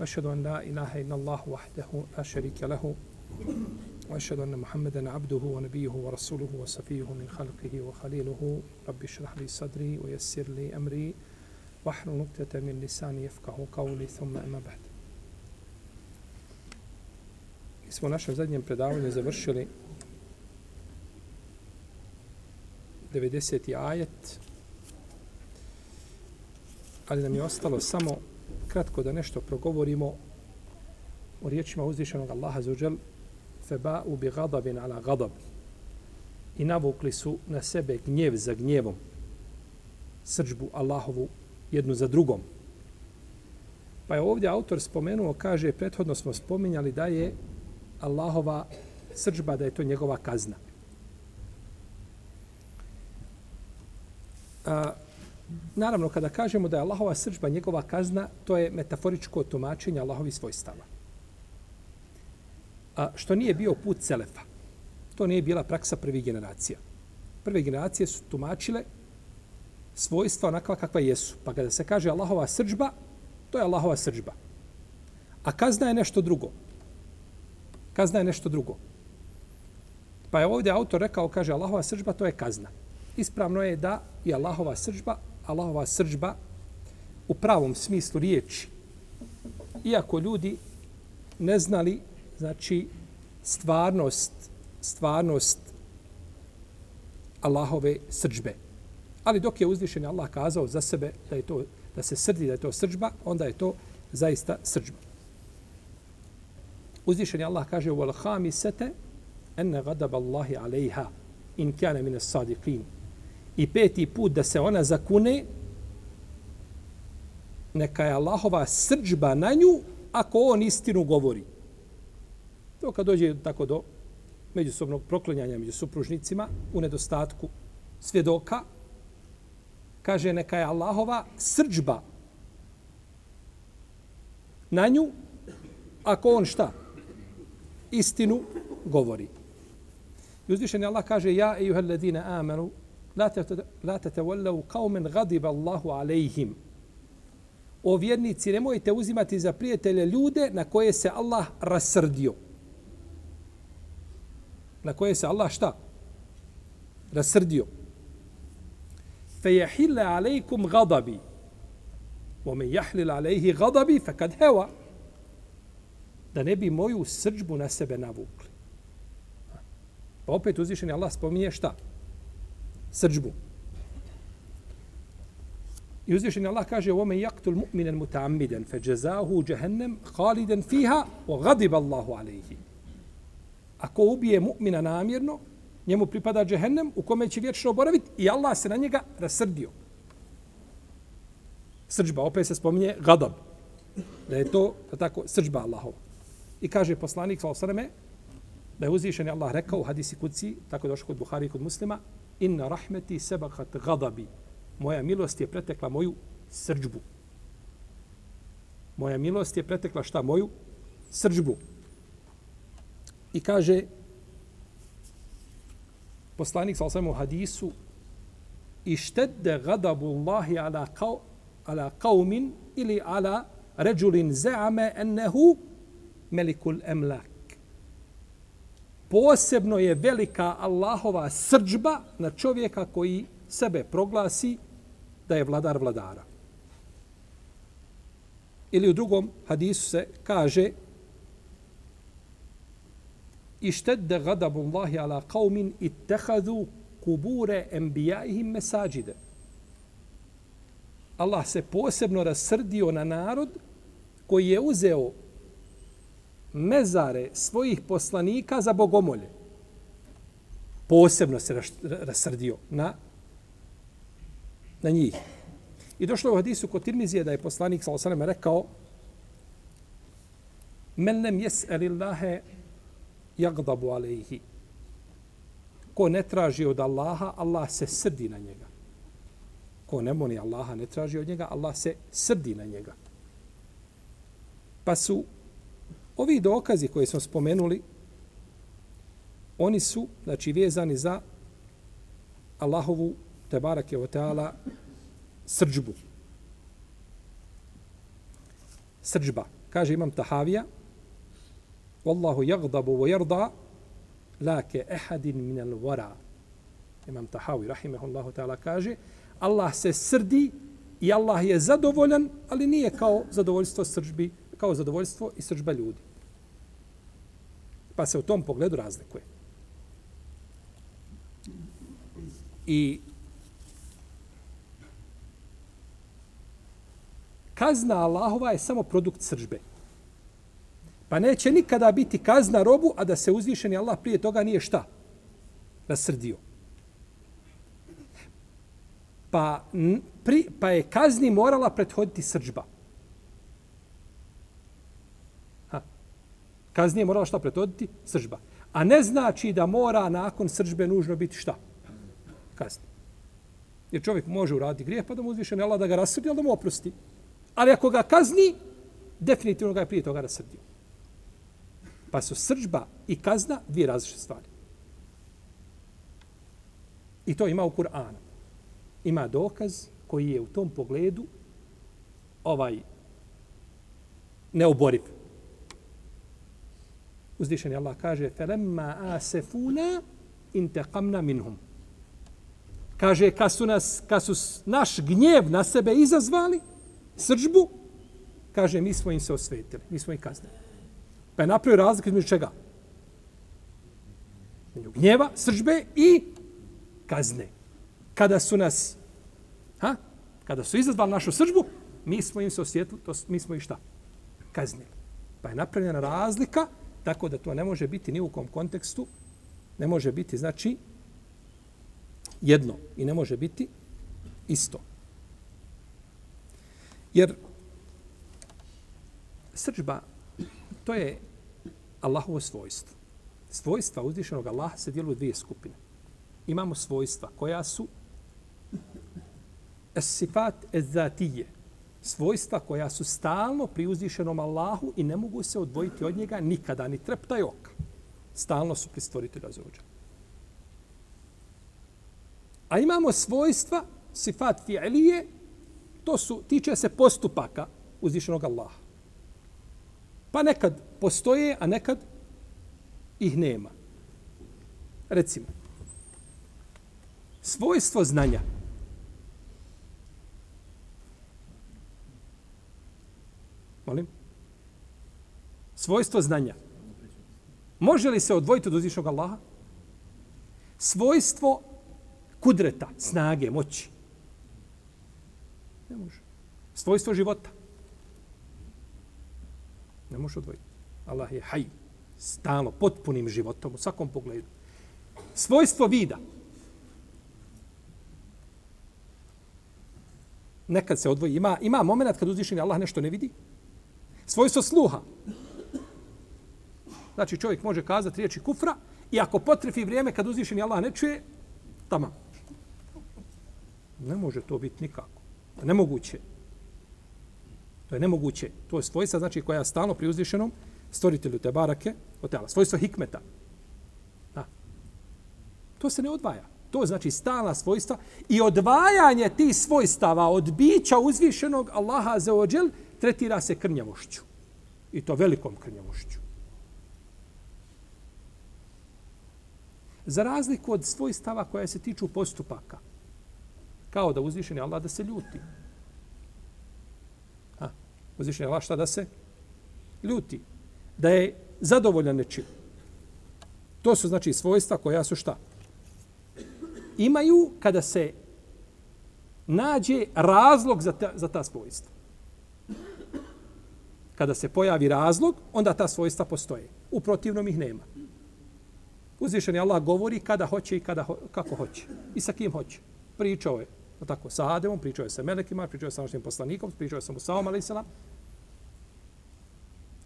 وأشهد أن لا إله إلا الله وحده لا شريك له وأشهد أن محمدا عبده ونبيه ورسوله وصفيه من خلقه وخليله رب اشرح لي صدري ويسر لي أمري واحلل نقطة من لساني يفقه قولي ثم أما بعد اسمه نشر زادني بردعوة نزبرشلي 90. آية ali nam je ostalo samo kratko da nešto progovorimo o riječima uzvišenog Allaha za uđel feba'u bi gadabin ala gadab i navukli su na sebe gnjev za gnjevom srđbu Allahovu jednu za drugom. Pa je ovdje autor spomenuo, kaže, prethodno smo spominjali da je Allahova srđba, da je to njegova kazna. A, naravno, kada kažemo da je Allahova srđba njegova kazna, to je metaforičko tumačenje Allahovi svojstava. A, što nije bio put Selefa. To nije bila praksa prvih generacija. Prve generacije su tumačile svojstva onakva kakva jesu. Pa kada se kaže Allahova srđba, to je Allahova srđba. A kazna je nešto drugo. Kazna je nešto drugo. Pa je ovdje autor rekao, kaže, Allahova srđba, to je kazna. Ispravno je da je Allahova srđba, Allahova srđba u pravom smislu riječi. Iako ljudi ne znali, znači, stvarnost, stvarnost Allahove srđbe. Ali dok je uzvišen Allah kazao za sebe da je to da se srdi da je to srđba, onda je to zaista srđba. Uzvišen Allah kaže wal khamisata an ghadab Allahi 'alayha in kana min as-sadiqin. I peti put da se ona zakune neka je Allahova srđba na nju ako on istinu govori. To kad dođe tako do međusobnog proklanjanja među supružnicima u nedostatku svjedoka, kaže neka je Allahova srđba na nju ako on šta? Istinu govori. I uzvišen Allah kaže ja i juhel ladine amanu la te te vollevu kaumen Allahu alejhim. O vjernici, nemojte uzimati za prijatelje ljude na koje se Allah rasrdio. Na koje se Allah šta? Rasrdio. Fe jehille alejkum gadabi. Ome jahlil alejhi gadabi, fe kad heva. Da ne bi moju srđbu na sebe navukli. Pa opet uzvišeni Allah spominje šta? Srđbu. I uzvišeni Allah kaže وَمَنْ يَقْتُلْ مُؤْمِنًا مُتَعَمِّدًا فَجَزَاهُ جَهَنَّمْ خَالِدًا فِيهَا وَغَضِبَ اللَّهُ عَلَيْهِ Ako ubije mu'mina namjerno, njemu pripada džehennem u kome će vječno boraviti i Allah se na njega rasrdio. Srđba, opet se spominje gadab. Da je to, da tako, srđba Allahova. I kaže poslanik, sal sveme, da je uzvišen Allah rekao u hadisi kuci, tako je došlo kod Buhari i kod muslima, inna rahmeti sebakat gadabi. Moja milost je pretekla moju srđbu. Moja milost je pretekla šta? Moju srđbu. I kaže poslanik sa osvijem u hadisu i štedde gadabu Allahi ala, kao, ala kaumin ili ala ređulin zeame ennehu melikul emlak. Posebno je velika Allahova srđba na čovjeka koji sebe proglasi da je vladar vladara. Ili u drugom hadisu se kaže ištedde gadabu Allahi ala qavmin ittehadu kubure enbijaihim mesađide. Allah se posebno rasrdio na narod koji je uzeo mezare svojih poslanika za bogomolje. Posebno se rasrdio na, na njih. I došlo u hadisu kod Tirmizije da je poslanik sa osanem rekao Men nem jes'el Allahe jagdabu alejhi. Ko ne traži od Allaha, Allah se srdi na njega. Ko ne moli Allaha, ne traži od njega, Allah se srdi na njega. Pa su ovi dokazi koje smo spomenuli, oni su, znači, vezani za Allahovu, te barake o teala, srđbu. Srđba. Kaže imam Tahavija, Wallahu jagdabu wa jarda, lake ehadin min al vara. Imam Tahavi, rahimehullahu ta'ala, kaže, Allah se srdi i Allah je zadovoljan, ali nije kao zadovoljstvo srđbi, kao zadovoljstvo i srđba ljudi. Pa se u tom pogledu razlikuje. I kazna Allahova je samo produkt sržbe. Pa neće nikada biti kazna robu, a da se uzvišeni Allah prije toga nije šta? Rasrdio. Pa, pri, pa je kazni morala prethoditi sržba. Kaznije morala šta pretoditi? Sržba. A ne znači da mora nakon sržbe nužno biti šta? Kazni. Jer čovjek može uraditi grijeh, pa da mu uzvišeni Allah da ga rasrdi, ali da mu oprosti. Ali ako ga kazni, definitivno ga je prije toga rasrdio. Pa su sržba i kazna dvije različite stvari. I to ima u Kur'anu. Ima dokaz koji je u tom pogledu ovaj neoboriv Uzdišeni Allah kaže فَلَمَّا آسَفُونَا إِنْتَقَمْنَا مِنْهُمْ Kaže, kad su, nas, kad su naš gnjev na sebe izazvali, srđbu, kaže, mi smo im se osvetili, mi smo im kaznili. Pa je napravio razlik između čega? Između gnjeva, srđbe i kazne. Kada su nas, ha? kada su izazvali našu srđbu, mi smo im se osjetili, to, mi smo i šta? Kaznili. Pa je napravljena razlika, tako da to ne može biti ni u kom kontekstu, ne može biti, znači, jedno i ne može biti isto. Jer srđba, to je Allahovo svojstvo. Svojstva uzvišenog Allaha se dijelu u dvije skupine. Imamo svojstva koja su es sifat ez zatije, svojstva koja su stalno pri uzvišenom Allahu i ne mogu se odvojiti od njega nikada, ni treptaj oka. Stalno su pri stvoritelju Azuđa. A imamo svojstva, sifat fi'lije, to su, tiče se postupaka uzvišenog Allaha. Pa nekad postoje, a nekad ih nema. Recimo, svojstvo znanja. Molim? Svojstvo znanja. Može li se odvojiti od uzvišnog Allaha? Svojstvo kudreta, snage, moći. Ne može. Svojstvo života. Ne može odvojiti. Allah je haj, stalo, potpunim životom u svakom pogledu. Svojstvo vida. Nekad se odvoji. Ima, ima moment kad uzvišeni Allah nešto ne vidi. Svojstvo sluha. Znači čovjek može kazati riječi kufra i ako potrefi vrijeme kad uzvišeni Allah ne čuje, tamo. Ne može to biti nikako. Nemoguće. To je nemoguće. To je svojstva, znači, koja je stalno pri uzvišenom stvoritelju te barake, otela. Svojstvo hikmeta. Da. To se ne odvaja. To je znači stalna svojstva i odvajanje tih svojstava od bića uzvišenog Allaha za ođel tretira se krnjavošću. I to velikom krnjavošću. Za razliku od svojstava koja se tiču postupaka, kao da uzvišeni Allah da se ljuti. Ha, uzvišeni Allah šta da se ljuti? Da je zadovoljan nečim. To su znači svojstva koja su šta? Imaju kada se nađe razlog za ta, za ta svojstva. Kada se pojavi razlog, onda ta svojstva postoje. U protivnom ih nema. Uzvišeni Allah govori kada hoće i kada ho kako hoće. I sa kim hoće. Pričao je tako, sa Ademom, pričao je sa Melekima, pričao je sa našim poslanikom, pričao je sa Musaom, ali se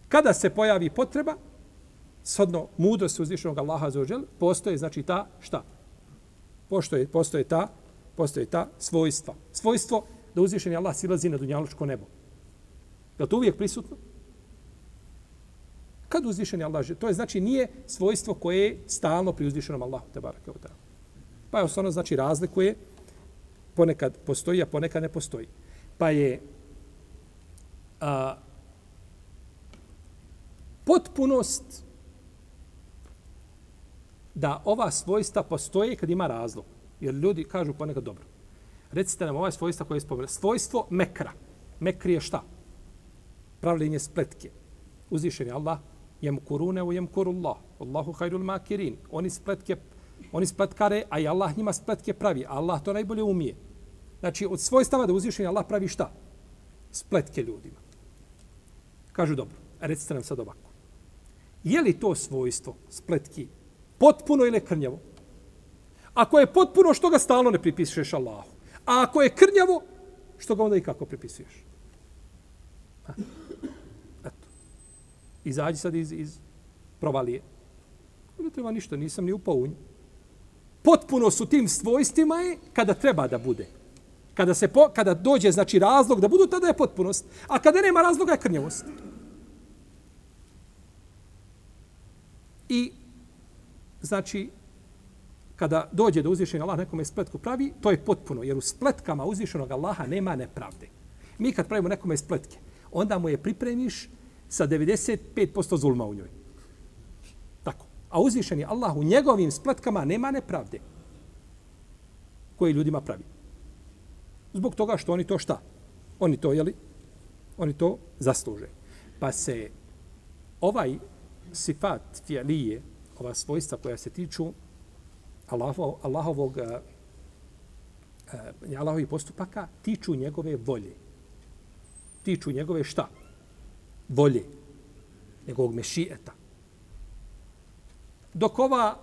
Kada se pojavi potreba, shodno mudrost uzvišenog Allaha za ođel, postoje, znači, ta, šta? Postoje, postoje ta, postoje ta svojstva. Svojstvo da uzvišeni Allah silazi na dunjalučko nebo. Je to uvijek prisutno? Kad uzvišeni Allah, to je znači nije svojstvo koje je stalno pri uzvišenom Allahu te barake od Pa je ono znači razlikuje ponekad postoji, a ponekad ne postoji. Pa je a, potpunost da ova svojstva postoje kad ima razlog. Jer ljudi kažu ponekad dobro. Recite nam ova svojstva koje je spomenula. Svojstvo mekra. Mekri je šta? Pravljenje spletke. Uzvišen je Allah. Jem kurune u jem kurullah. Allahu hajrul makirin. Oni spletke Oni spletkare, a i Allah njima spletke pravi. A Allah to najbolje umije. Znači, od svojstava da uzvišen Allah pravi šta? Spletke ljudima. Kažu dobro. Recite nam sad ovako. Je li to svojstvo spletki potpuno ili krnjavo? Ako je potpuno, što ga stalno ne pripisuješ Allahu? A ako je krnjavo, što ga onda i kako pripisuješ? Eto. Izađi sad iz, iz provalije. Ne treba ništa, nisam ni upao u nju. Potpuno su tim svojstvima je kada treba da bude. Kada, se po, kada dođe znači razlog da budu, tada je potpunost. A kada nema razloga je krnjavost. I znači kada dođe do uzvišenja Allah nekome spletku pravi, to je potpuno, jer u spletkama uzvišenog Allaha nema nepravde. Mi kad pravimo nekome spletke, onda mu je pripremiš sa 95% zulma u njoj. Tako. A uzvišeni Allah u njegovim spletkama nema nepravde koje ljudima pravi. Zbog toga što oni to šta? Oni to, jeli? Oni to zasluže. Pa se ovaj sifat fijalije, ova svojstva koja se tiču Allahov, Allahovog uh, Allahovih postupaka tiču njegove volje. Tiču njegove šta? Volje. Njegovog mešijeta. Dok ova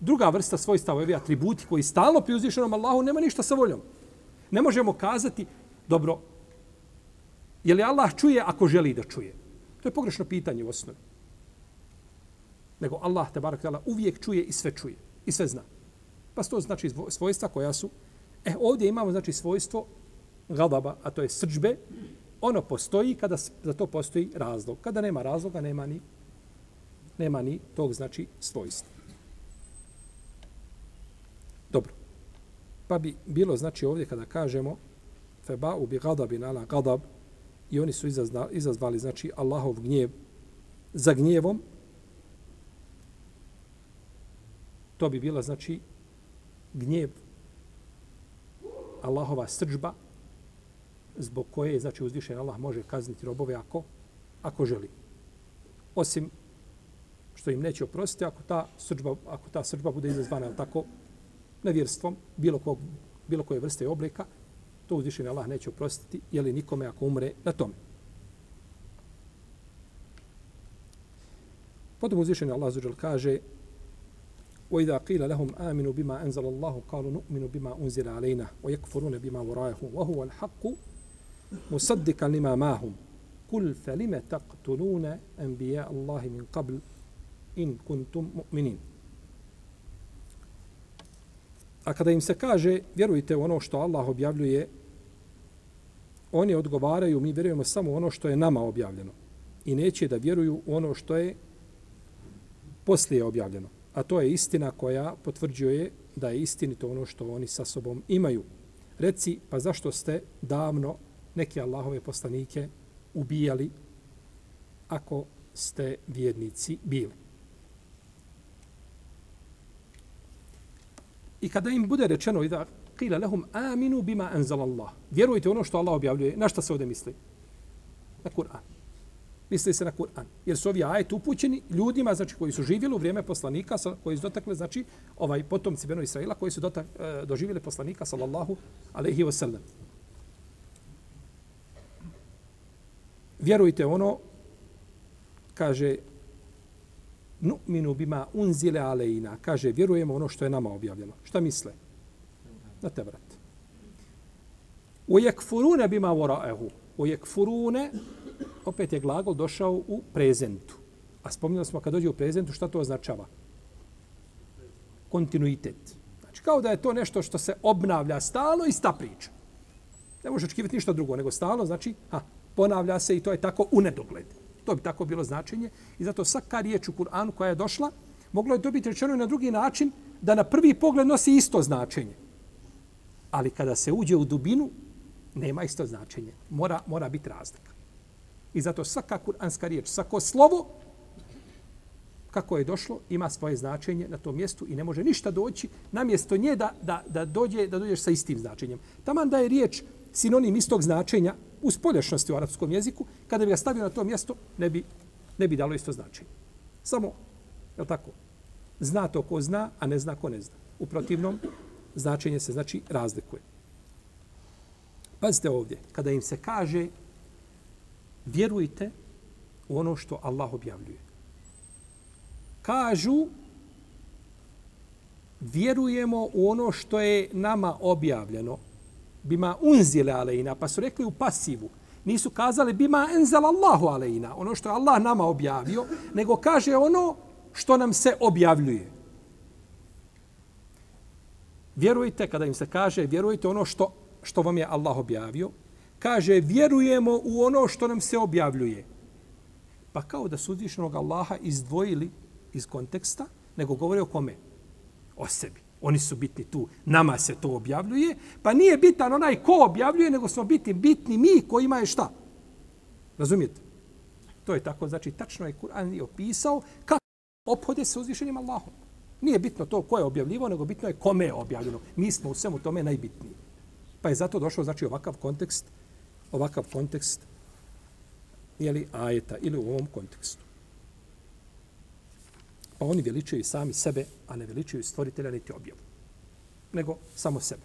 druga vrsta svojstava, ovi atributi koji stalno pri uzvišenom Allahu, nema ništa sa voljom. Ne možemo kazati, dobro, je li Allah čuje ako želi da čuje? To je pogrešno pitanje u osnovi. Nego Allah, te barak uvijek čuje i sve čuje i sve zna. Pa to znači svojstva koja su... E, ovdje imamo znači svojstvo gadaba, a to je srđbe. Ono postoji kada za to postoji razlog. Kada nema razloga, nema ni, nema ni tog znači svojstva. Dobro. Pa bi bilo znači ovdje kada kažemo feba u bi gadabin ala gadab i oni su izazvali, izazvali znači Allahov gnjev za gnjevom to bi bila znači gnjev Allahova srđba zbog koje znači uzvišen Allah može kazniti robove ako ako želi. Osim što im neće oprostiti ako ta srđba, ako ta srđba bude izazvana tako nevjerstvom bilo, kog, bilo koje vrste oblika, to uzvišen Allah neće oprostiti, je li nikome ako umre na tome. Potom uzvišen Allah zuđel kaže وإذا قيل لهم آمنوا بما أنزل الله قالوا نؤمن بما أنزل علينا ويكفرون بما وراءه وهو الحق musaddika lima mahum. Kul falima taqtuluna anbiya Allahi min qabl in kuntum mu'minin. A kada im se kaže vjerujte u ono što Allah objavljuje oni odgovaraju mi vjerujemo samo ono što je nama objavljeno. I neće da vjeruju u ono što je poslije objavljeno. A to je istina koja potvrđuje da je istinito ono što oni sa sobom imaju. Reci pa zašto ste davno neke Allahove poslanike ubijali ako ste vjernici bili? I kada im bude rečeno i da qila lahum aminu bima anzal Allah. Vjerujte ono što Allah objavljuje. Na šta se ovdje misli? Na Kur'an misli se na Kur'an. Jer su ovi ajeti upućeni ljudima znači, koji su živjeli u vrijeme poslanika, koji su dotakli, znači, ovaj potomci Beno Israila, koji su dotak, eh, doživjeli poslanika, sallallahu alaihi wa Vjerujte ono, kaže, nu'minu bima unzile alejina, kaže, vjerujemo ono što je nama objavljeno. Šta misle? Na te vrat. U jekfurune bima vora'ehu. U jekfurune opet je glagol došao u prezentu. A spominjali smo kad dođe u prezentu, šta to označava? Kontinuitet. Znači, kao da je to nešto što se obnavlja stalno i sta priča. Ne može očekivati ništa drugo, nego stalno, znači, ha, ponavlja se i to je tako u nedogled. To bi tako bilo značenje. I zato svaka riječ u Kur'anu koja je došla, moglo je dobiti rečeno na drugi način, da na prvi pogled nosi isto značenje. Ali kada se uđe u dubinu, nema isto značenje. Mora, mora biti razlika. I zato svaka kuranska riječ, svako slovo, kako je došlo, ima svoje značenje na tom mjestu i ne može ništa doći na mjesto nje da, da, da, dođe, da dođeš sa istim značenjem. Taman da je riječ sinonim istog značenja u spolješnosti u arapskom jeziku, kada bi ga stavio na to mjesto, ne bi, ne bi dalo isto značenje. Samo, je tako, zna to ko zna, a ne zna ko ne zna. U protivnom, značenje se znači razlikuje. Pazite ovdje, kada im se kaže vjerujte u ono što Allah objavljuje. Kažu vjerujemo u ono što je nama objavljeno bima unzile alejna, pa su rekli u pasivu. Nisu kazali bima enzel Allahu alejna, ono što je Allah nama objavio, nego kaže ono što nam se objavljuje. Vjerujte, kada im se kaže, vjerujte ono što, što vam je Allah objavio, kaže, vjerujemo u ono što nam se objavljuje. Pa kao da su uzvišenog Allaha izdvojili iz konteksta, nego govore o kome? O sebi. Oni su bitni tu. Nama se to objavljuje. Pa nije bitan onaj ko objavljuje, nego smo biti bitni mi koji je šta? Razumijete? To je tako. Znači, tačno je Kur'an opisao kako ophode se uzvišenim Allahom. Nije bitno to ko je objavljivo, nego bitno je kome je objavljeno. Mi smo u svemu tome najbitniji. Pa je zato došao znači ovakav kontekst, ovakav kontekst je li ajeta ili u ovom kontekstu. Pa oni veličaju sami sebe, a ne veličaju stvoritelja niti objavu. Nego samo sebe.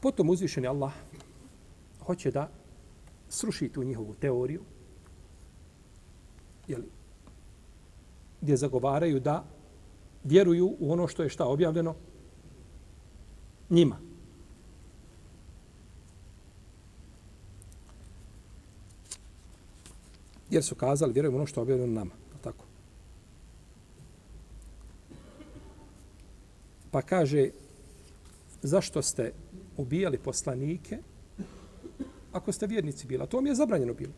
Potom uzvišeni Allah hoće da sruši tu njihovu teoriju, jeli, gdje zagovaraju da vjeruju u ono što je šta objavljeno njima. Jer su kazali, vjerujemo ono što je objavljeno nama. Tako. Pa kaže, zašto ste ubijali poslanike ako ste vjernici bila? To mi je zabranjeno bilo.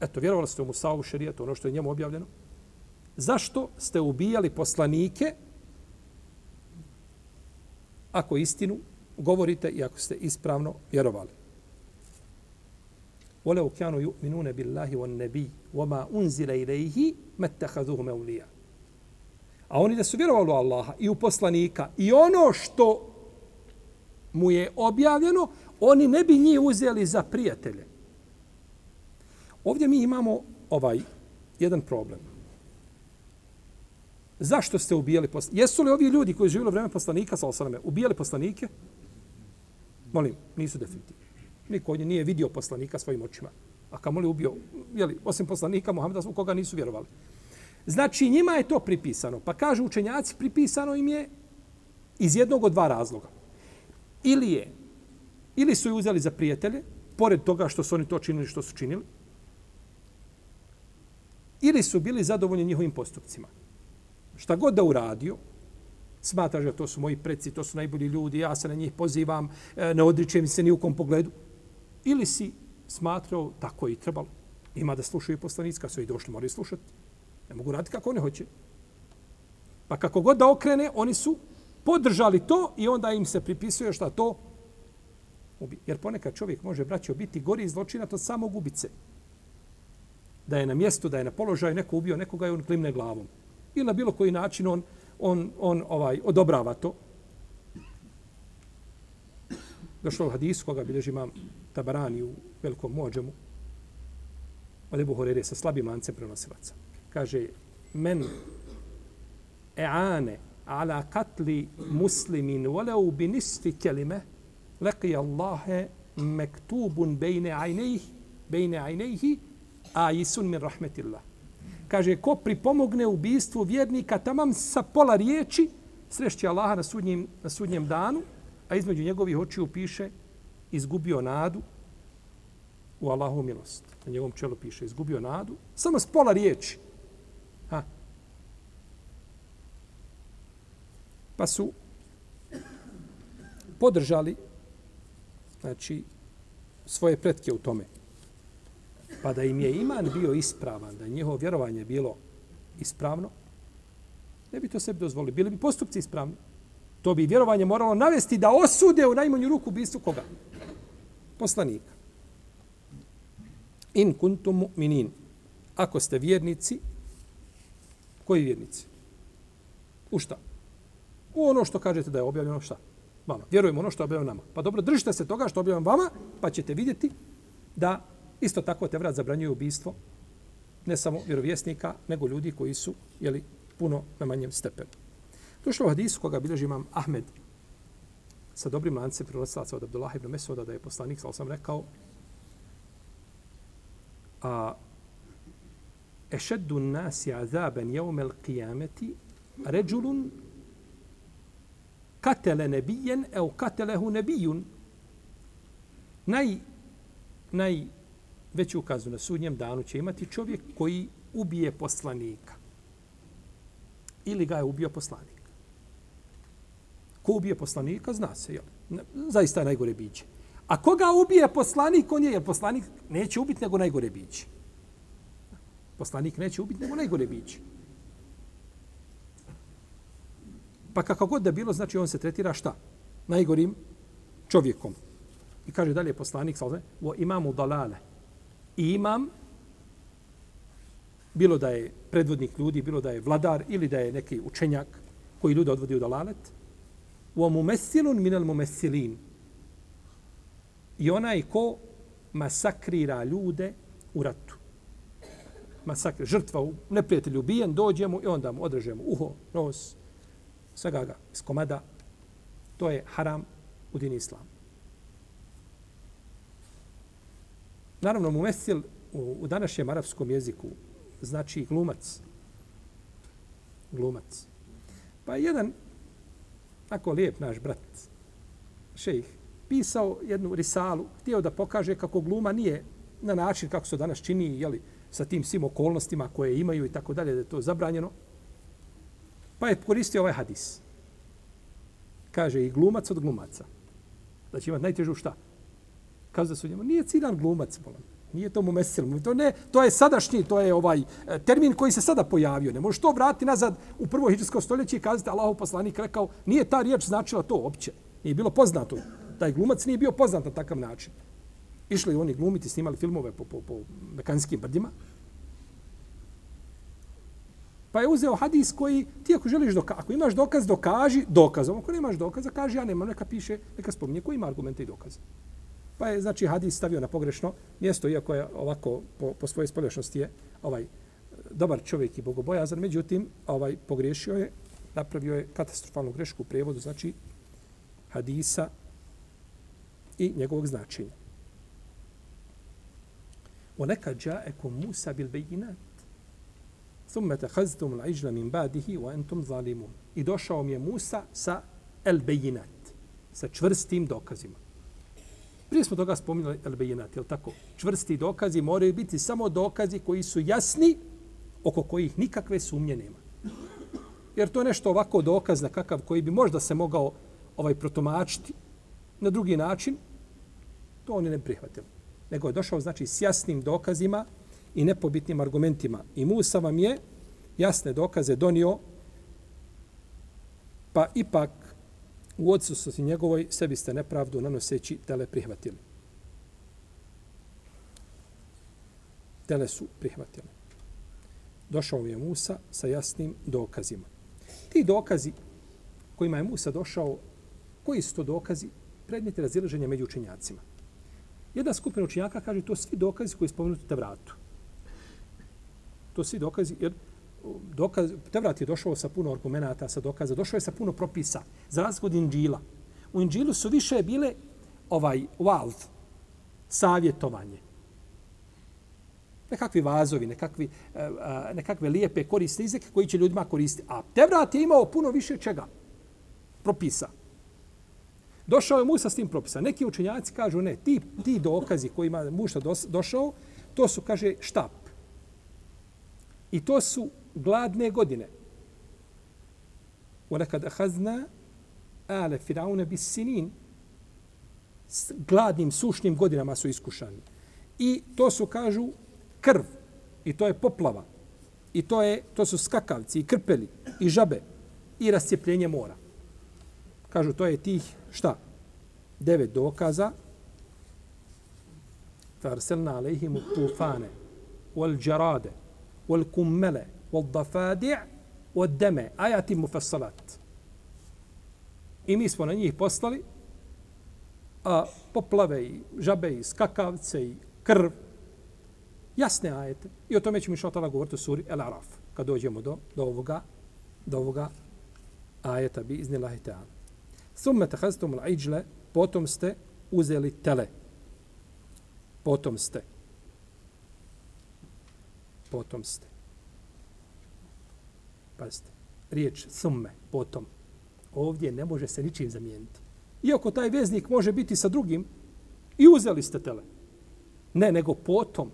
Eto, vjerovali ste u Musavu šerijetu, ono što je njemu objavljeno. Zašto ste ubijali poslanike ako istinu govorite i ako ste ispravno vjerovali? وَلَوْ كَانُوا يُؤْمِنُونَ بِاللَّهِ وَالنَّبِي وَمَا أُنزِلَ إِلَيْهِ مَتَّخَذُهُ مَوْلِيَا A oni da su vjerovali u Allaha i u poslanika i ono što mu je objavljeno, oni ne bi njih uzeli za prijatelje. Ovdje mi imamo ovaj jedan problem. Zašto ste ubijali poslanike? Jesu li ovi ljudi koji živjeli u vreme poslanika, sa osaname, ubijali poslanike? Molim, nisu definitivni. Niko od nije vidio poslanika svojim očima. A kamoli ubio, jeli, osim poslanika Muhammeda, u koga nisu vjerovali. Znači, njima je to pripisano. Pa kažu učenjaci, pripisano im je iz jednog od dva razloga. Ili je, ili su ju uzeli za prijatelje, pored toga što su oni to činili što su činili, ili su bili zadovoljni njihovim postupcima. Šta god da uradio, smatraš da to su moji preci, to su najbolji ljudi, ja se na njih pozivam, e, ne odričem se ni u kom pogledu. Ili si smatrao tako i trebalo. Ima da slušaju poslanici, kad su i došli, moraju slušati. Ne mogu raditi kako oni hoće. Pa kako god da okrene, oni su podržali to i onda im se pripisuje šta to ubi. Jer ponekad čovjek može, braćo, biti gori zločina od samog ubice. Da je na mjestu, da je na položaju, neko ubio nekoga i on klimne glavom. Ili na bilo koji način on, on, on ovaj odobrava to. Došlo u hadisu koga bilježi imam Tabarani u velikom mođemu, od Ebu Horere sa slabim lancem prenosilaca. Kaže, men e'ane ala katli muslimin voleu bi nisfi kelime leki Allahe mektubun bejne ajnejih bejne ajnejih a isun min rahmetillah. Kaže, ko pripomogne ubistvu vjernika tamam sa pola riječi, srešće Allaha na sudnjem, na sudnjem danu, a između njegovih očiju piše izgubio nadu u Allahu milost. Na njegovom čelu piše, izgubio nadu, samo s pola riječi. Ha. Pa su podržali znači, svoje pretke u tome. Pa da im je iman bio ispravan, da je njihovo vjerovanje bilo ispravno, ne bi to sebi dozvolili. Bili bi postupci ispravni. To bi vjerovanje moralo navesti da osude u najmanju ruku bistvu koga? Poslanika. In kuntum mu'minin. Ako ste vjernici, koji vjernici? U šta? U ono što kažete da je objavljeno šta? Vama. Vjerujemo ono što je objavljeno nama. Pa dobro, držite se toga što je objavljeno vama, pa ćete vidjeti da isto tako te vrat zabranjuje ubistvo ne samo vjerovjesnika, nego ljudi koji su jeli, puno na manjem stepenu. Došlo u hadisu koga bilježi imam Ahmed sa dobrim lancem prenosilaca od Abdullah ibn Mesuda da je poslanik, sal sam rekao, a ešeddu nasi azaben jeumel qijameti ređulun katele nebijen ev katelehu nebijun. Naj, naj veću ukazu na sudnjem danu će imati čovjek koji ubije poslanika. Ili ga je ubio poslanik. Ko ubije poslanika, zna se, jel? Zaista je najgore biće. A koga ubije poslanik, on je, jer poslanik neće ubiti nego najgore biće. Poslanik neće ubiti nego najgore biće. Pa kako god da bilo, znači on se tretira šta? Najgorim čovjekom. I kaže dalje poslanik, salve, o imamu dalale. I imam, bilo da je predvodnik ljudi, bilo da je vladar ili da je neki učenjak koji ljude odvodi u dalalet, u mumessilun minel mumessilin. I onaj ko masakrira ljude u ratu. Masakri, žrtva, neprijatelj ubijen, dođemo i onda mu odrežemo uho, nos, svega ga iz komada. To je haram u dini islam. Naravno, mumessil u, u današnjem arapskom jeziku znači glumac. Glumac. Pa jedan tako lijep naš brat, šejih, pisao jednu risalu, htio da pokaže kako gluma nije na način kako se danas čini, jeli, sa tim svim okolnostima koje imaju i tako dalje, da je to zabranjeno. Pa je koristio ovaj hadis. Kaže i glumac od glumaca. Znači, da će imati najtežu šta? Kaže da su njemu, nije ciljan glumac, bolam. Nije to mu mesil. To, ne, to je sadašnji, to je ovaj e, termin koji se sada pojavio. Ne možeš to vratiti nazad u prvo hiđarsko stoljeće i kazati Allahov poslanik rekao, nije ta riječ značila to opće. Nije bilo poznato. Taj glumac nije bio poznat na takav način. Išli oni glumiti, snimali filmove po, po, po mekanskim brdima. Pa je uzeo hadis koji, ti ako želiš dokaz, ako imaš dokaz, dokaži dokazom. Ako nemaš dokaza, kaži ja nemam, neka piše, neka spominje koji ima argumente i dokaze pa je znači hadis stavio na pogrešno mjesto iako je ovako po, po svojoj spoljašnosti je ovaj dobar čovjek i bogobojazan. Međutim ovaj pogriješio je napravio je katastrofalnu grešku u prevodu znači hadisa i njegovog značenja. ونكد جاءكم bil bayinat thumma تخذتم العجل من بعده وانتم ظالمون. I došao mi je Musa sa el bayinat sa čvrstim dokazima. Prije smo toga spominjali elbejinat, je tako? Čvrsti dokazi moraju biti samo dokazi koji su jasni, oko kojih nikakve sumnje nema. Jer to je nešto ovako dokaz na kakav koji bi možda se mogao ovaj protumačiti na drugi način, to oni ne prihvatili. Nego je došao znači s jasnim dokazima i nepobitnim argumentima. I Musa vam je jasne dokaze donio, pa ipak u odsutnosti njegovoj sebi ste nepravdu nanoseći tele prihvatili. Tele su prihvatili. Došao je Musa sa jasnim dokazima. Ti dokazi kojima je Musa došao, koji su to dokazi? Predmeti razilaženja među učenjacima. Jedna skupina učenjaka kaže to svi dokazi koji spomenuti te vratu. To svi dokazi, jer dokaz, Tevrat je došao sa puno argumenta, sa dokaza, došao je sa puno propisa, za razliku od Inđila. U Inđilu su više bile ovaj valv, savjetovanje. Nekakvi vazovi, nekakvi, e, e, nekakve lijepe korisne izreke koji će ljudima koristiti. A Tevrat je imao puno više čega? Propisa. Došao je Musa s tim propisa. Neki učenjaci kažu ne, ti, ti dokazi kojima Musa došao, to su, kaže, štap. I to su gladne godine. وَلَكَدْ أَخَذْنَا آلَ فِرَعُونَ بِسِّنِينَ S gladnim, sušnim godinama su iskušani. I to su, kažu, krv. I to je poplava. I to, je, to su skakavci i krpeli i žabe i rascijepljenje mora. Kažu, to je tih, šta? Devet dokaza. فَأَرْسَلْنَا عَلَيْهِمُ الطُّوفَانَ وَالْجَرَادَ وَالْكُمَّلَ وَالضَّفَادِعَ وَالدَّمَ آيَاتِ مُفَصَّلَاتِ I mi smo na njih poslali a, poplave i žabe i skakavce i krv. Jasne ajete. I o tome ćemo išao tada govoriti u suri El Araf. Kad dođemo do, do ovoga, do ovoga ajeta bi iznilahi ta'ala. Thumme tehaztum l'iđle, potom ste uzeli tele. Potom ste. Potom ste. Pazite. Riječ thumme, potom. Ovdje ne može se ničim zamijeniti. Iako taj veznik može biti sa drugim, i uzeli ste tele. Ne, nego potom.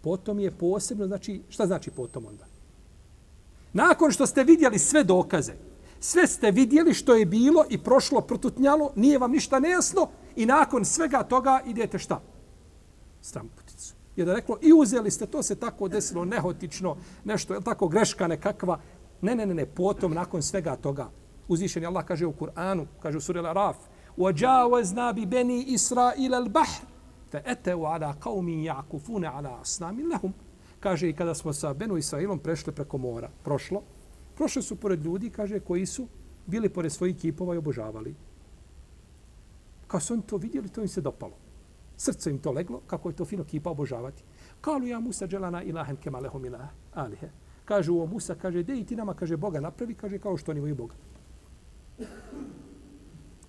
Potom je posebno, znači, šta znači potom onda? Nakon što ste vidjeli sve dokaze, sve ste vidjeli što je bilo i prošlo protutnjalo, nije vam ništa nejasno i nakon svega toga idete šta? Stramputicu. Je da reklo, i uzeli ste, to se tako desilo nehotično, nešto, je tako greška nekakva. Ne, ne, ne, ne, potom, nakon svega toga, uzvišeni Allah kaže u Kur'anu, kaže u suri Al-Araf, وَجَاوَزْنَا بِبَنِي إِسْرَائِلَ الْبَحْرِ فَأَتَوْا عَلَى قَوْمٍ يَعْكُفُونَ عَلَى أَصْنَامٍ لَهُمْ Kaže, i kada smo sa Benu Israilom prešli preko mora, prošlo, prošli su pored ljudi, kaže, koji su bili pored svojih kipova i obožavali. Kao su oni to vidjeli, to im se dopalo. Srce im to leglo, kako je to fino kipa obožavati. Kalu ja Musa dželana ilahen kemalehom ilah alihe. Kaže, o Musa, kaže, de i ti nama, kaže, Boga napravi, kaže, kao što oni imaju Boga.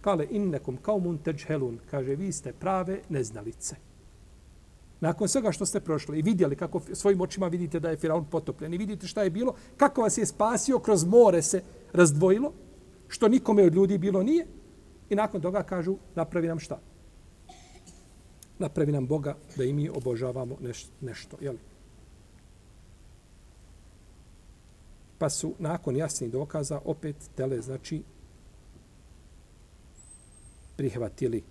Kale innekum kaumun teđhelun. Kaže, vi ste prave neznalice. Nakon svega što ste prošli i vidjeli kako svojim očima vidite da je Firaun potopljen i vidite šta je bilo, kako vas je spasio, kroz more se razdvojilo, što nikome od ljudi bilo nije. I nakon toga kažu, napravi nam šta? Napravi nam Boga da i mi obožavamo neš, nešto. Jel? Pa su nakon jasnih dokaza opet tele, znači, prihvatili.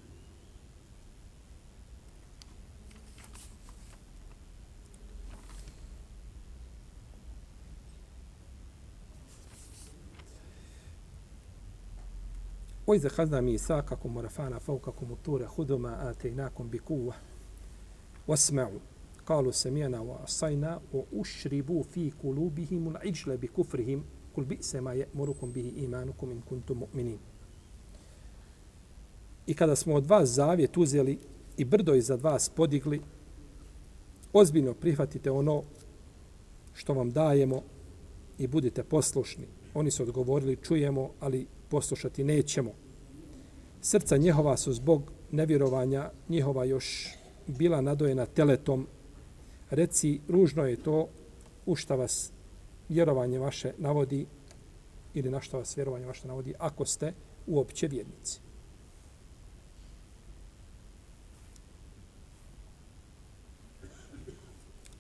وإذا خذنا ميثاقكم ورفعنا فوقكم الطور خذوا ما آتيناكم بقوة واسمعوا Kalu se mijena wa asajna o ušribu fi kulubihim un iđle bi kufrihim kul bi se ma je morukum bihi imanukum in kuntum mu'minin. I kada smo od vas zavjet uzeli i brdo iza vas podigli, ozbiljno prihvatite ono što vam dajemo i budite poslušni. Oni su odgovorili, čujemo, ali poslušati nećemo. Srca njehova su zbog nevjerovanja njihova još bila nadojena teletom Reci, ružno je to u šta vas vjerovanje vaše navodi ili na što vas vjerovanje vaše navodi ako ste uopće vjernici.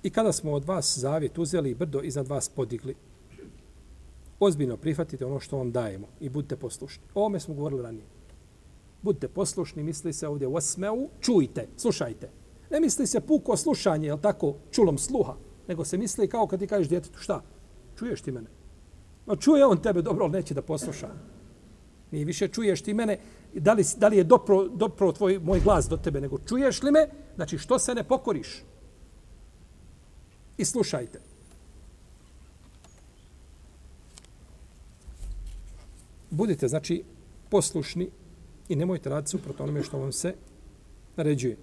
I kada smo od vas zavjet uzeli i brdo iznad vas podigli, ozbiljno prihvatite ono što vam dajemo i budite poslušni. O ovome smo govorili ranije. Budite poslušni, misli se ovdje u osmeu, čujte, slušajte. Ne misli se puko slušanje, jel tako, čulom sluha, nego se misli kao kad ti kažeš djetetu, šta? Čuješ ti mene? Ma čuje on tebe dobro, ali neće da posluša. Nije više čuješ ti mene, da li, da li je dopro, dopro tvoj, moj glas do tebe, nego čuješ li me? Znači, što se ne pokoriš? I slušajte. Budite, znači, poslušni i nemojte raditi suprotno onome što vam se naređuje.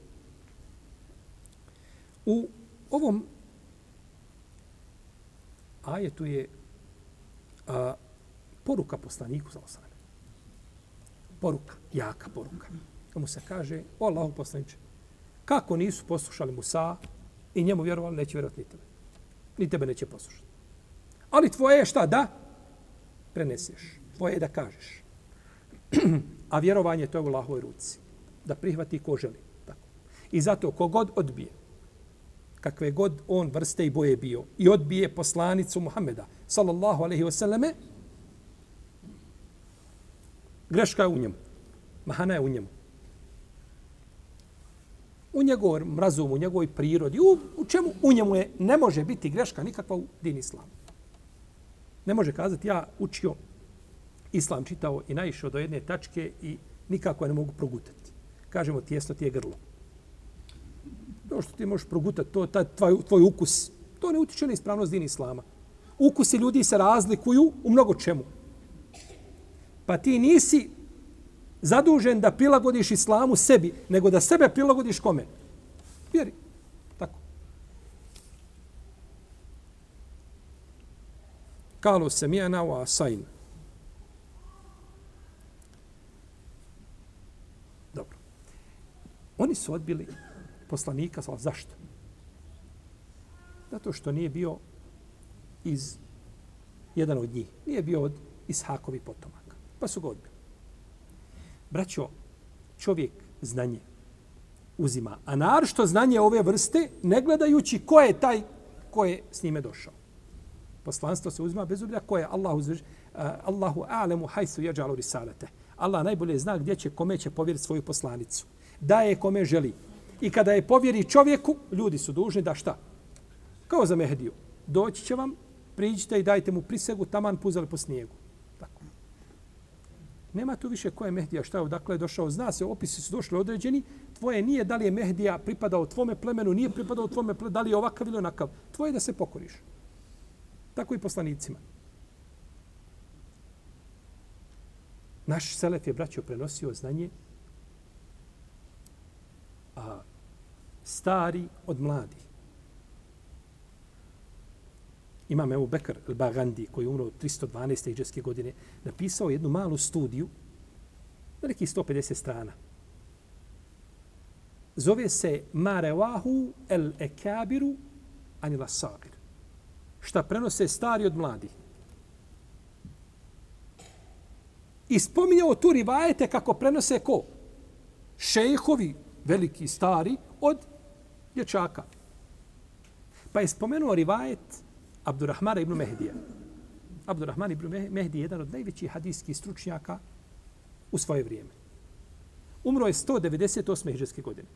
U ovom ajetu je a, poruka poslaniku za osame. Poruka, jaka poruka. Da mu se kaže, o Allahu poslaniče, kako nisu poslušali Musa i njemu vjerovali, neće vjerovati ni tebe ni tebe neće poslušati. Ali tvoje je šta da? Preneseš. Tvoje je da kažeš. A vjerovanje to je u Allahovoj ruci. Da prihvati ko želi. Tako. I zato kogod odbije, kakve god on vrste i boje bio, i odbije poslanicu Muhameda, sallallahu alaihi wasallame, greška je u njemu. Mahana je u njemu. U njegovom razumu, u njegovoj prirodi, u, u čemu u njemu je, ne može biti greška nikakva u din islamu. Ne može kazati ja učio islam čitao i naišao do jedne tačke i nikako je ne mogu progutati. Kažemo tijesto ti je grlo. To što ti možeš progutati, to taj tvoj, tvoj ukus, to ne utiče na ispravnost din islama. Ukusi ljudi se razlikuju u mnogo čemu. Pa ti nisi zadužen da prilagodiš islamu sebi, nego da sebe prilagodiš kome? Vjeri. Tako. Kalu se mijena u asajn. Dobro. Oni su odbili poslanika, svala, zašto? Zato što nije bio iz jedan od njih. Nije bio od Ishakovi potomaka. Pa su ga odbili. Braćo, čovjek znanje uzima. A narošto znanje ove vrste, ne gledajući ko je taj ko je s njime došao. Poslanstvo se uzima bez obzira ko je Allahu, uh, Allahu a'lemu hajsu jeđalu risalete. Allah najbolje zna gdje će, kome će povjeriti svoju poslanicu. Daje kome želi. I kada je povjeri čovjeku, ljudi su dužni da šta? Kao za Mehdiju. Doći će vam, priđite i dajte mu prisegu, taman puzali po snijegu. Tako. Nema tu više ko je Mehdija, šta je, odakle je došao. Zna se, opisi su došli određeni. Tvoje nije da li je Mehdija pripadao tvome plemenu, nije pripadao tvome plemenu, da li je ovakav ili onakav. Tvoje da se pokoriš. Tako i poslanicima. Naš selef je, braćo, prenosio znanje a, stari od mladi. Imam Ebu Bekr al-Bagandi, koji je umro 312. iđeske godine, napisao jednu malu studiju, na 150 strana. Zove se Marewahu el-Ekabiru anila sagir. Šta prenose stari od mladih. I spominjao tu rivajete kako prenose ko? Šejhovi, veliki, stari, od dječaka. Pa je spomenuo rivajet Abdurrahmana ibn Mehdija. Abdurrahman ibn Mehdi je jedan od najvećih hadijskih stručnjaka u svoje vrijeme. Umro je 198. hiđarske godine.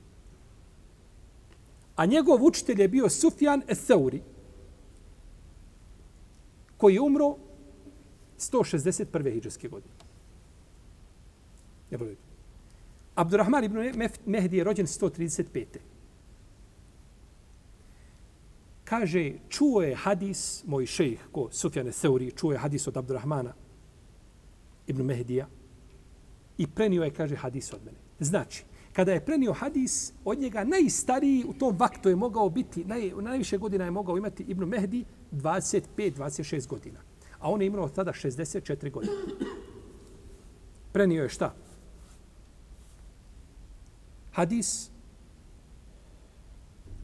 A njegov učitelj je bio Sufjan Eseuri, koji je umro 161. hiđarske godine. Ne. Abdurrahman ibn Mehdi je rođen 135. Kaže, čuo je hadis, moj šejh, ko Sufjane Seuri, čuo je hadis od Abdurrahmana ibn Mehdija i prenio je, kaže, hadis od mene. Znači, kada je prenio hadis, od njega najstariji u tom vaktu je mogao biti, naj, najviše godina je mogao imati Ibn Mehdi 25-26 godina. A on je imao tada 64 godine. Prenio je šta? Hadis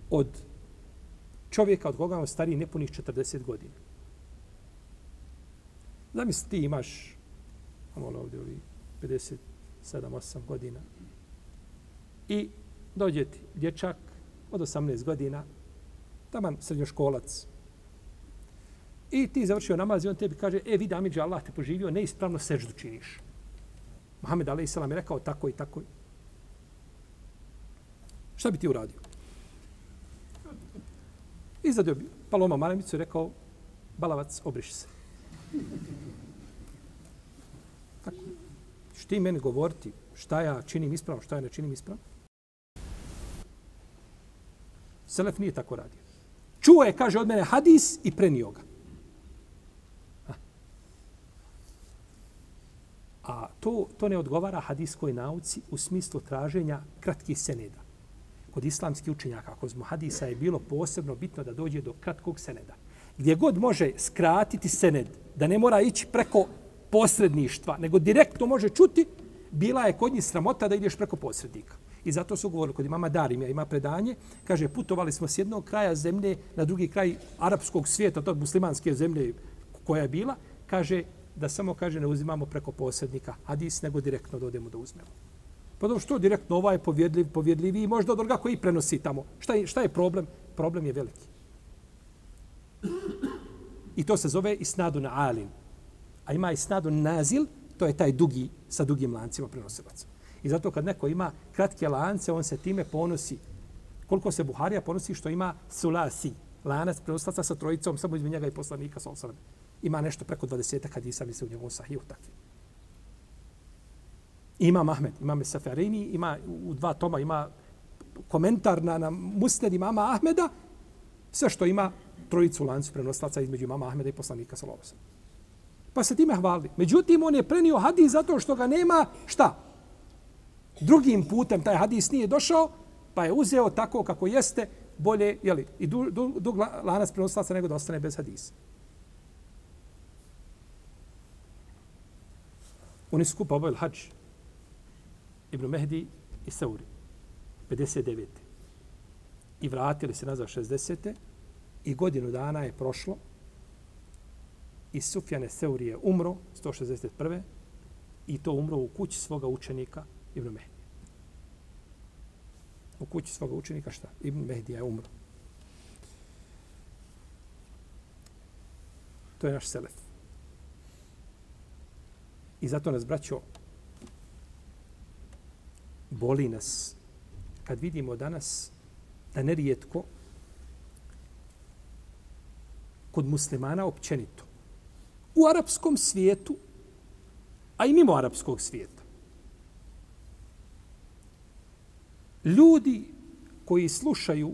od čovjeka od koga on stari nepunih 40 godina. Zamisli, ti imaš ono ovdje ovi 57-8 godina i dođe ti dječak od 18 godina, taman srednjoškolac, i ti završio namaz i on tebi kaže, e, vidi, Amidža, Allah te poživio, neispravno seždu činiš. Mohamed A.S. je rekao tako i tako. Šta bi ti uradio? Izadio bi Paloma Maramicu i rekao, balavac, obriši se. Tako. Što ti meni govoriti šta ja činim ispravno, šta ja ne činim ispravno? Selef nije tako radio. Čuo je, kaže od mene, hadis i prenio ga. A to, to ne odgovara hadiskoj nauci u smislu traženja kratkih seneda kod islamskih učenjaka, kod hadisa je bilo posebno bitno da dođe do kratkog seneda. Gdje god može skratiti sened, da ne mora ići preko posredništva, nego direktno može čuti, bila je kod njih sramota da ideš preko posrednika. I zato su govorili, kod imama Darimija ima predanje, kaže, putovali smo s jednog kraja zemlje na drugi kraj arapskog svijeta, to muslimanske zemlje koja je bila, kaže, da samo kaže ne uzimamo preko posrednika hadis, nego direktno dodemo da uzmemo. Pa dobro, što direktno ovaj je povjedljiv, povjedljiviji i možda od onoga koji prenosi tamo. Šta je, šta je problem? Problem je veliki. I to se zove isnadu na alin. A ima isnadu nazil, to je taj dugi, sa dugim lancima prenosilaca. I zato kad neko ima kratke lance, on se time ponosi. Koliko se Buharija ponosi što ima sulasi, lanac prenosilaca sa trojicom, samo između njega i poslanika, sa osrame. Ima nešto preko 20 hadisa, misle u njegovom sahiju takvim. Ima Ahmed, ima Mesaferini, ima u dva toma, ima komentar na, na musned imama Ahmeda, sve što ima trojicu lancu prenoslaca između imama Ahmeda i poslanika Salovosa. Pa se time hvali. Međutim, on je prenio hadis zato što ga nema, šta? Drugim putem taj hadis nije došao, pa je uzeo tako kako jeste, bolje, jeli, i dug, du, du, lanac prenoslaca nego da ostane bez hadisa. Oni su skupa obavili hađ. Ibn Mehdi i Sauri. 59. I vratili se nazad 60 i godinu dana je prošlo i Sufjane Seuri je umro 161. i to umro u kući svoga učenika Ibn Mehdi. U kući svoga učenika šta? Ibn Mehdi je umro. To je naš selef. I zato nas, braćo, boli nas kad vidimo danas da nerijetko kod muslimana općenito. U arapskom svijetu, a i mimo arapskog svijeta. Ljudi koji slušaju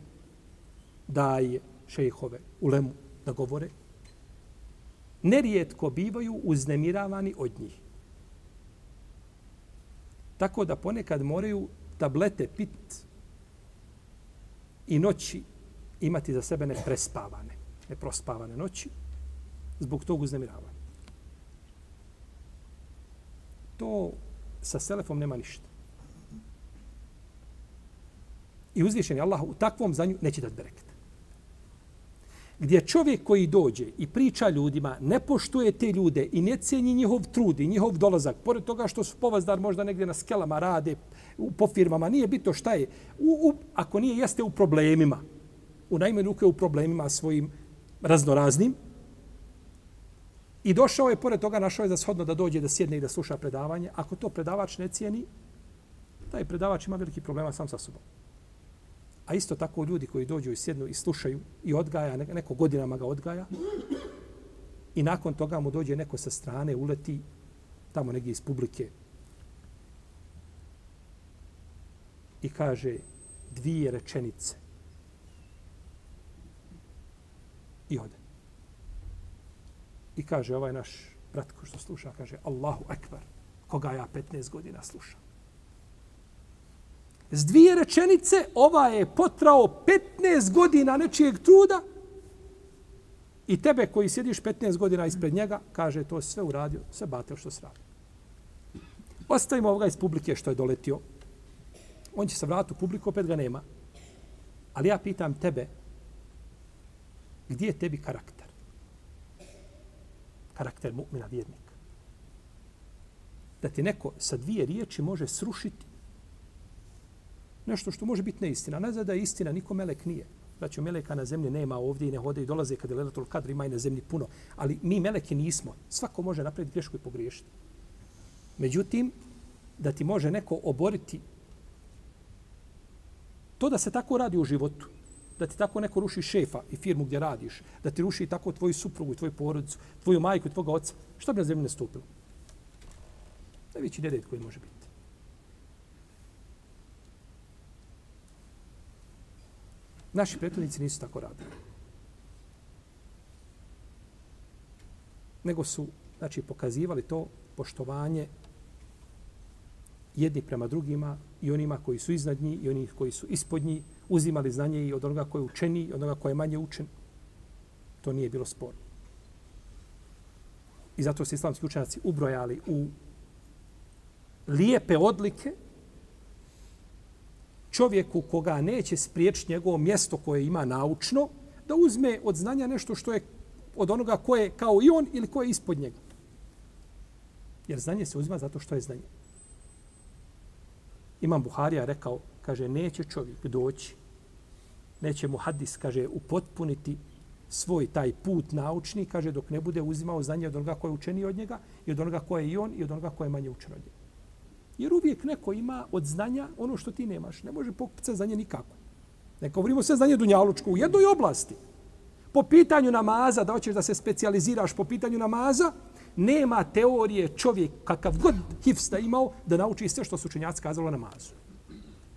daje šejhove u lemu da govore, nerijetko bivaju uznemiravani od njih. Tako da ponekad moraju tablete pit i noći imati za sebe neprespavane neprospavane noći zbog tog uznemiravanja. To sa selefom nema ništa. I uzvišen je Allah u takvom zanju neće dati bereket. Gdje čovjek koji dođe i priča ljudima, ne poštuje te ljude i ne cijeni njihov trud i njihov dolazak, pored toga što su povazdar možda negdje na skelama rade, u, po firmama, nije bito šta je. U, u, ako nije, jeste u problemima. U najmanju ruke u problemima svojim raznoraznim. I došao je, pored toga, našao je za shodno da dođe da sjedne i da sluša predavanje. Ako to predavač ne cijeni, taj predavač ima veliki problema sam sa sobom. A isto tako ljudi koji dođu i sjednu i slušaju i odgaja, neko godinama ga odgaja, i nakon toga mu dođe neko sa strane, uleti tamo negdje iz publike i kaže dvije rečenice i ode. I kaže ovaj naš brat ko što sluša, kaže Allahu Ekber, koga ja 15 godina slušam. S dvije rečenice ova je potrao 15 godina nečijeg truda i tebe koji sjediš 15 godina ispred njega, kaže to sve uradio, sve batel što se radi. Ostavimo ovoga iz publike što je doletio. On će se vratiti u publiku, opet ga nema. Ali ja pitam tebe, Gdje je tebi karakter? Karakter mu'mina vjernika. Da ti neko sa dvije riječi može srušiti nešto što može biti neistina. Ne da je istina, niko melek nije. Znači, meleka na zemlji nema ovdje i ne hode i dolaze kad je Lelatul Kadr, ima i na zemlji puno. Ali mi meleki nismo. Svako može napraviti grešku i pogriješiti. Međutim, da ti može neko oboriti to da se tako radi u životu, da ti tako neko ruši šefa i firmu gdje radiš, da ti ruši tako tvoju suprugu i tvoju porodicu, tvoju majku i tvoga oca, što bi na zemlji nastupilo? Najveći nered koji može biti. Naši prethodnici nisu tako radili. Nego su, znači, pokazivali to poštovanje jedni prema drugima i onima koji su iznad njih i onih koji su ispod njih, uzimali znanje i od onoga koji je učeni i od onoga koji je manje učen. To nije bilo sporno. I zato su islamski učenjaci ubrojali u lijepe odlike čovjeku koga neće spriječiti njegovo mjesto koje ima naučno, da uzme od znanja nešto što je od onoga koje je kao i on ili koje je ispod njega. Jer znanje se uzima zato što je znanje. Imam Buharija rekao, kaže, neće čovjek doći, neće mu hadis, kaže, upotpuniti svoj taj put naučni, kaže, dok ne bude uzimao znanje od onoga koje je učeni od njega i od onoga koje je i on i od onoga koje je manje učen od njega. Jer uvijek neko ima od znanja ono što ti nemaš. Ne može pokupiti znanje nikako. Ne govorimo sve znanje dunjalučko u jednoj oblasti. Po pitanju namaza, da hoćeš da se specijaliziraš po pitanju namaza, nema teorije čovjek kakav god hifs da imao da nauči sve što su učenjaci kazali o namazu.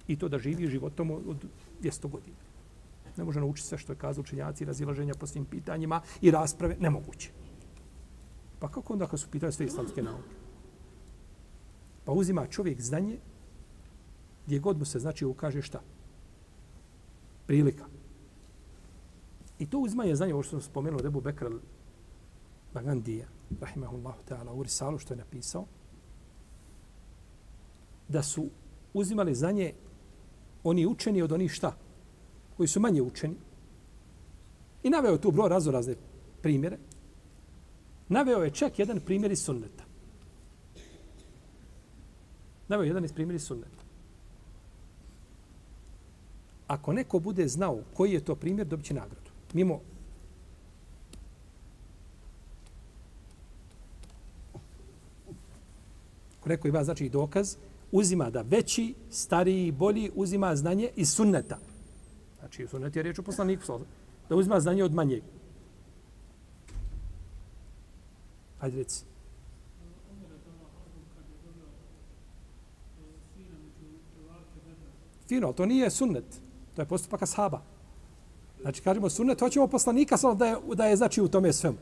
I to da živi životom od 200 godina. Ne može naučiti sve što je kazao učenjaci, razilaženja po svim pitanjima i rasprave, nemoguće. Pa kako onda kad su pitali sve islamske nauke? Pa uzima čovjek znanje gdje god mu se znači ukaže šta? Prilika. I to uzmanje znanje, ovo što sam spomenuo, Rebu Bekra Bagandija, rahimahullahu ta'ala, u Risalu što je napisao, da su uzimali znanje oni učeni od onih šta? Koji su manje učeni. I naveo tu broj razorazne primjere. Naveo je čak jedan primjer iz sunneta. Naveo jedan iz primjeri sunneta. Ako neko bude znao koji je to primjer, dobit će nagradu. Mimo Ako neko ima znači dokaz, uzima da veći, stariji, bolji, uzima znanje iz sunneta. Znači, u sunnet je riječ o poslaniku, da uzima znanje od manjeg. Hajde reci. Fino, to nije sunnet. To je postupak ashaba. Znači, kažemo sunnet, hoćemo poslanika, samo da je, da je znači u tome svemu.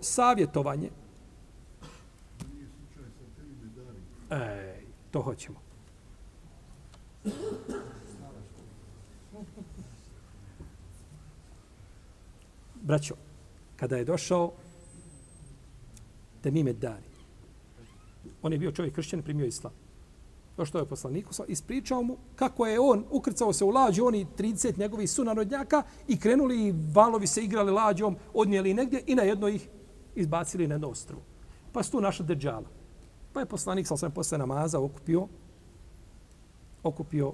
Savjetovanje. Ej, to hoćemo. Braćo, kada je došao Temime Dari. On je bio čovjek kršćan, primio islam. Došao je poslaniku, ispričao mu kako je on ukrcao se u lađu, oni 30 njegovih sunarodnjaka i krenuli i valovi se igrali lađom, odnijeli negdje i na jedno ih izbacili na jedno ostrovo. Pa su tu našli deđala. Pa je poslanik, sa sam posle namaza, okupio, okupio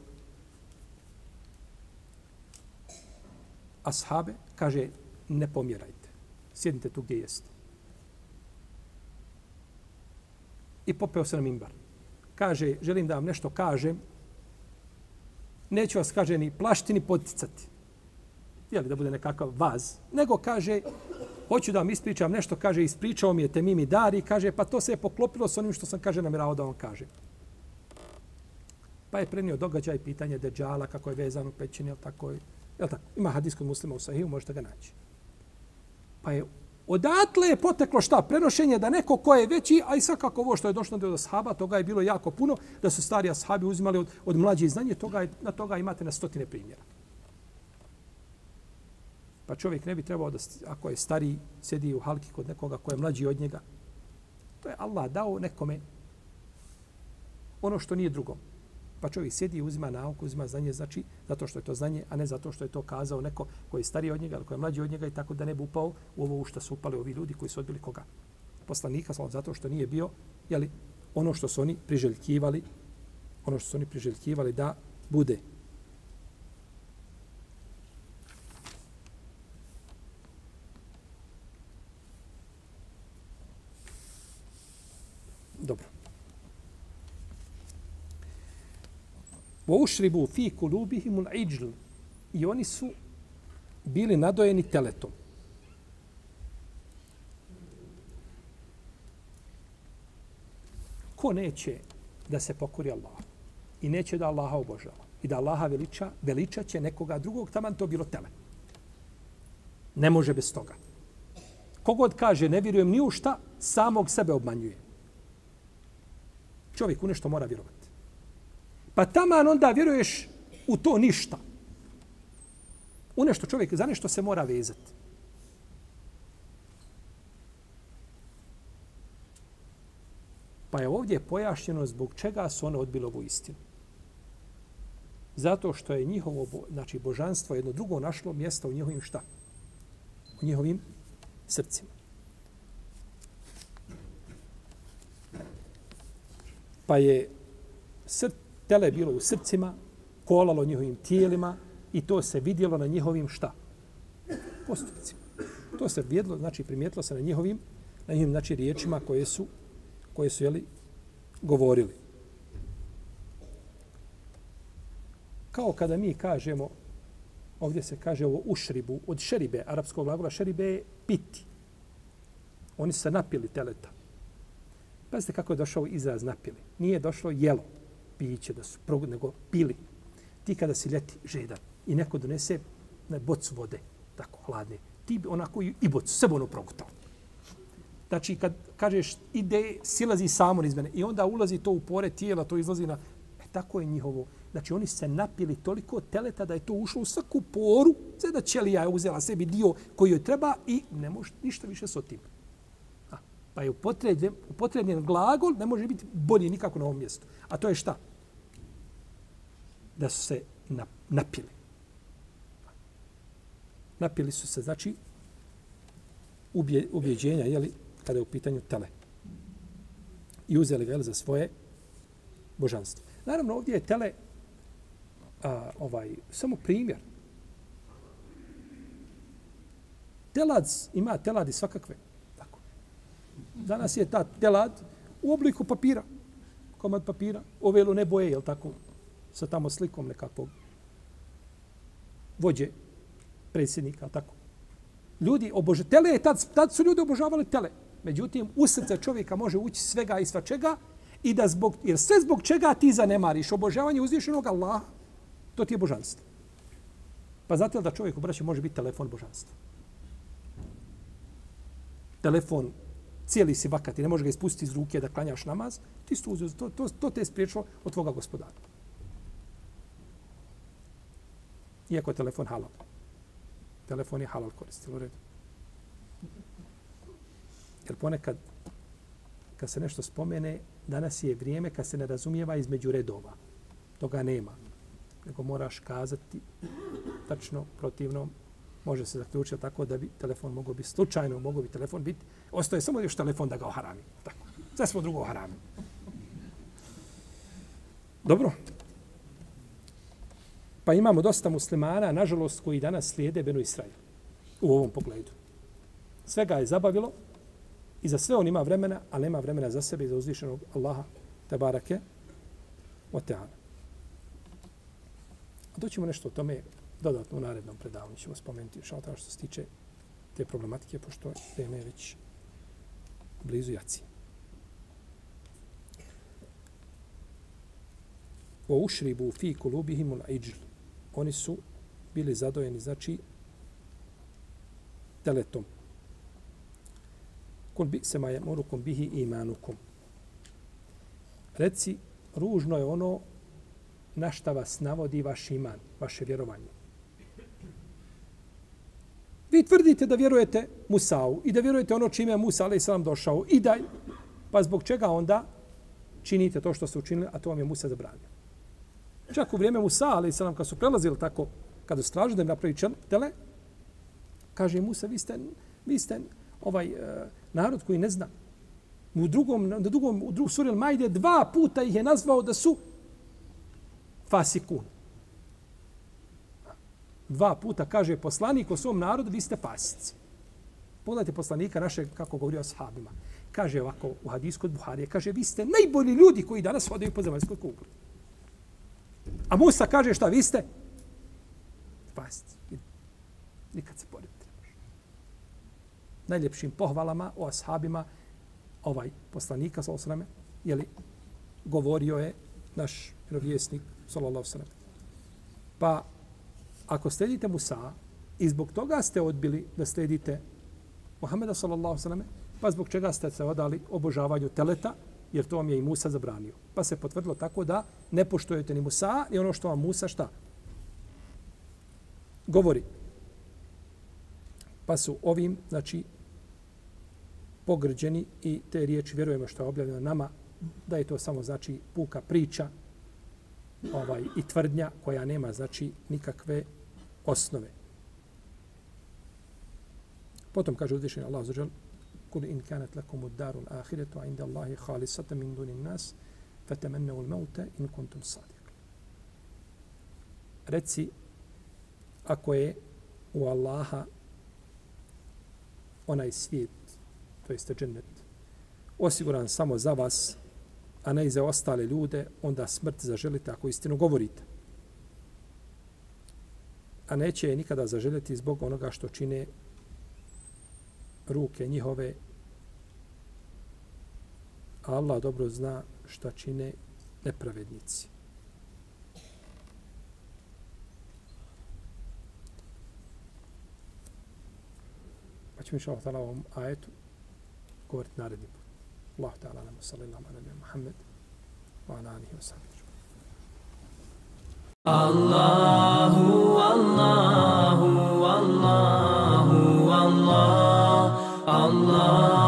ashabe, kaže, ne pomjeraj Sjednite tu gdje jeste. I popeo se na mimbar. Kaže, želim da vam nešto kažem. Neću vas, kaže, ni plašti, ni poticati. Jeli da bude nekakav vaz. Nego kaže, hoću da vam ispričam nešto, kaže, ispričao mi je te mimi dari, kaže, pa to se je poklopilo s onim što sam, kaže, namirao da vam kaže. Pa je prenio događaj, pitanje Deđala, kako je vezano u pećini, jel tako? Jel tako? Ima hadis kod muslima u Sahiju, možete ga naći. Pa je odatle je poteklo šta? Prenošenje da neko ko je veći, a i svakako ovo što je došlo do ashaba, toga je bilo jako puno, da su stari ashabi uzimali od, od mlađih znanje, toga je, na toga imate na stotine primjera. Pa čovjek ne bi trebao da, ako je stari, sjedi u halki kod nekoga ko je mlađi od njega. To je Allah dao nekome ono što nije drugom. Pa čovjek sjedi i uzima nauku, uzima znanje, znači zato što je to znanje, a ne zato što je to kazao neko koji je stariji od njega ili koji je mlađi od njega i tako da ne bi upao u ovo u što su upali ovi ljudi koji su odbili koga? Poslanika, samo zato što nije bio jeli, ono što su oni priželjkivali, ono što su oni priželjkivali da bude. Dobro. Wa ušribu fi kulubihim ul iđl. I oni su bili nadojeni teletom. Ko neće da se pokori Allah i neće da Allaha obožava i da Allaha veliča, veliča će nekoga drugog, taman to bilo tele. Ne može bez toga. Kogod kaže ne vjerujem ni u šta, samog sebe obmanjuje. Čovjek u nešto mora vjerovati. Pa taman onda vjeruješ u to ništa. U nešto čovjek, za nešto se mora vezati. Pa je ovdje pojašnjeno zbog čega su one odbile ovu istinu. Zato što je njihovo znači, božanstvo jedno drugo našlo mjesto u njihovim šta? U njihovim srcima. Pa je sr tele bilo u srcima, kolalo njihovim tijelima i to se vidjelo na njihovim šta? Postupcima. To se vidjelo, znači primijetilo se na njihovim, na njihovim znači, riječima koje su, koje su jeli, govorili. Kao kada mi kažemo, ovdje se kaže ovo ušribu, od šeribe, arapskog glagola šeribe je piti. Oni su se napili teleta. Pazite kako je došao izraz napili. Nije došlo jelo, piće, da su prog, nego pili. Ti kada si ljeti žedan i neko donese na bocu vode, tako hladne, ti bi onako i, i bocu, sve ono progutao. Znači, kad kažeš ide, silazi samo iz mene i onda ulazi to u pore tijela, to izlazi na... E, tako je njihovo. Znači, oni se napili toliko teleta da je to ušlo u svaku poru, sve da ćelija je uzela sebi dio koji joj treba i ne može ništa više s otim. Pa je upotrebljen, upotrebljen glagol, ne može biti bolji nikako na ovom mjestu. A to je šta? Da su se napili. Napili su se, znači, ubje, ubjeđenja, jeli, kada je u pitanju tele. I uzeli ga jeli, za svoje božanstvo. Naravno, ovdje je tele a, ovaj, samo primjer. Telac ima teladi svakakve. Danas je ta telad u obliku papira. Komad papira. Ovelu ne boje, jel tako? Sa tamo slikom nekakvog vođe predsjednika, tako. Ljudi obože, tele je, tad, tad su ljudi obožavali tele. Međutim, u srce čovjeka može ući svega i svačega i da zbog, jer sve zbog čega ti zanemariš obožavanje uzvišenog Allaha, to ti je božanstvo. Pa znate li da čovjek u braću može biti telefon božanstva? Telefon, cijeli si vakati, ne može ga ispustiti iz ruke da klanjaš namaz, ti su uzeo, to, to, to te je spriječilo od tvoga gospodara. Iako je telefon halal. Telefon je halal koristilo, u redu. Jer ponekad, kad se nešto spomene, danas je vrijeme kad se ne razumijeva između redova. Toga nema. Nego moraš kazati tačno protivno. Može se zaključiti tako da bi telefon mogao biti slučajno, mogao bi telefon biti. Ostaje samo još telefon da ga oharami. Tako. Sve smo drugo oharami. Dobro. Pa imamo dosta muslimana, nažalost, koji danas slijede Benu Israel u ovom pogledu. Svega je zabavilo, I za sve on ima vremena, ali nema vremena za sebe i za uzvišenog Allaha, te barake, o teana. A to ćemo nešto o tome dodatno u narednom predavanju. Ćemo spomenuti što što se tiče te problematike, pošto je već blizu jaci. O ušribu fi kulubihimul iđl. Oni su bili zadojeni, znači, teletom, Kul bi se maje morukum bihi imanukum. Reci, ružno je ono na šta vas navodi vaš iman, vaše vjerovanje. Vi tvrdite da vjerujete Musau i da vjerujete ono čime je Musa a.s. salam došao i da, pa zbog čega onda činite to što ste učinili, a to vam je Musa zabranio. Čak u vrijeme Musa a.s. salam, kad su prelazili tako, kada su tražili da im napravi tele, kaže Musa, vi ste, vi ste ovaj, e, narod koji ne zna. U drugom, na drugom, u drugom suri Al-Majde dva puta ih je nazvao da su fasikun. Dva puta kaže poslanik o svom narodu, vi ste pasici. Pogledajte poslanika naše, kako govori o sahabima. Kaže ovako u hadisku kod Buharije, kaže, vi ste najbolji ljudi koji danas hodaju po zemaljskoj kugli. A Musa kaže šta, vi ste? Pasici. Nikad se pored najljepšim pohvalama o ashabima ovaj poslanika sa osrame, jeli, govorio je naš vjerovjesnik sallallahu sallam. Pa ako sledite Musa i zbog toga ste odbili da sledite Muhammeda sallallahu sallam, pa zbog čega ste se odali obožavanju teleta, jer to vam je i Musa zabranio. Pa se potvrdilo tako da ne poštujete ni Musa i ono što vam Musa šta? Govori. Pa su ovim, znači, pogrđeni i te riječi vjerujemo što je objavljeno nama, da je to samo znači puka priča, ovaj i tvrdnja koja nema znači nikakve osnove. Potom kaže uzvišeni Allah zađel kul in kanat lakum uddaru l'ahiretu 'inda Allahi khalisatan min dunin nas fatamannaw al-mauta in kuntum sadiqin. Reci ako je u Allaha onaj svijet, to jeste džennet, osiguran samo za vas, a ne i za ostale ljude, onda smrt zaželite ako istinu govorite. A neće je nikada zaželjeti zbog onoga što čine ruke njihove. Allah dobro zna šta čine nepravednici. Pa ćemo inša Allah ovom ajetu govoriti naredni put. الله تعالى أعلم. وصلى الله على نبينا محمد وعلى آله وصحبه الله الله الله الله الله.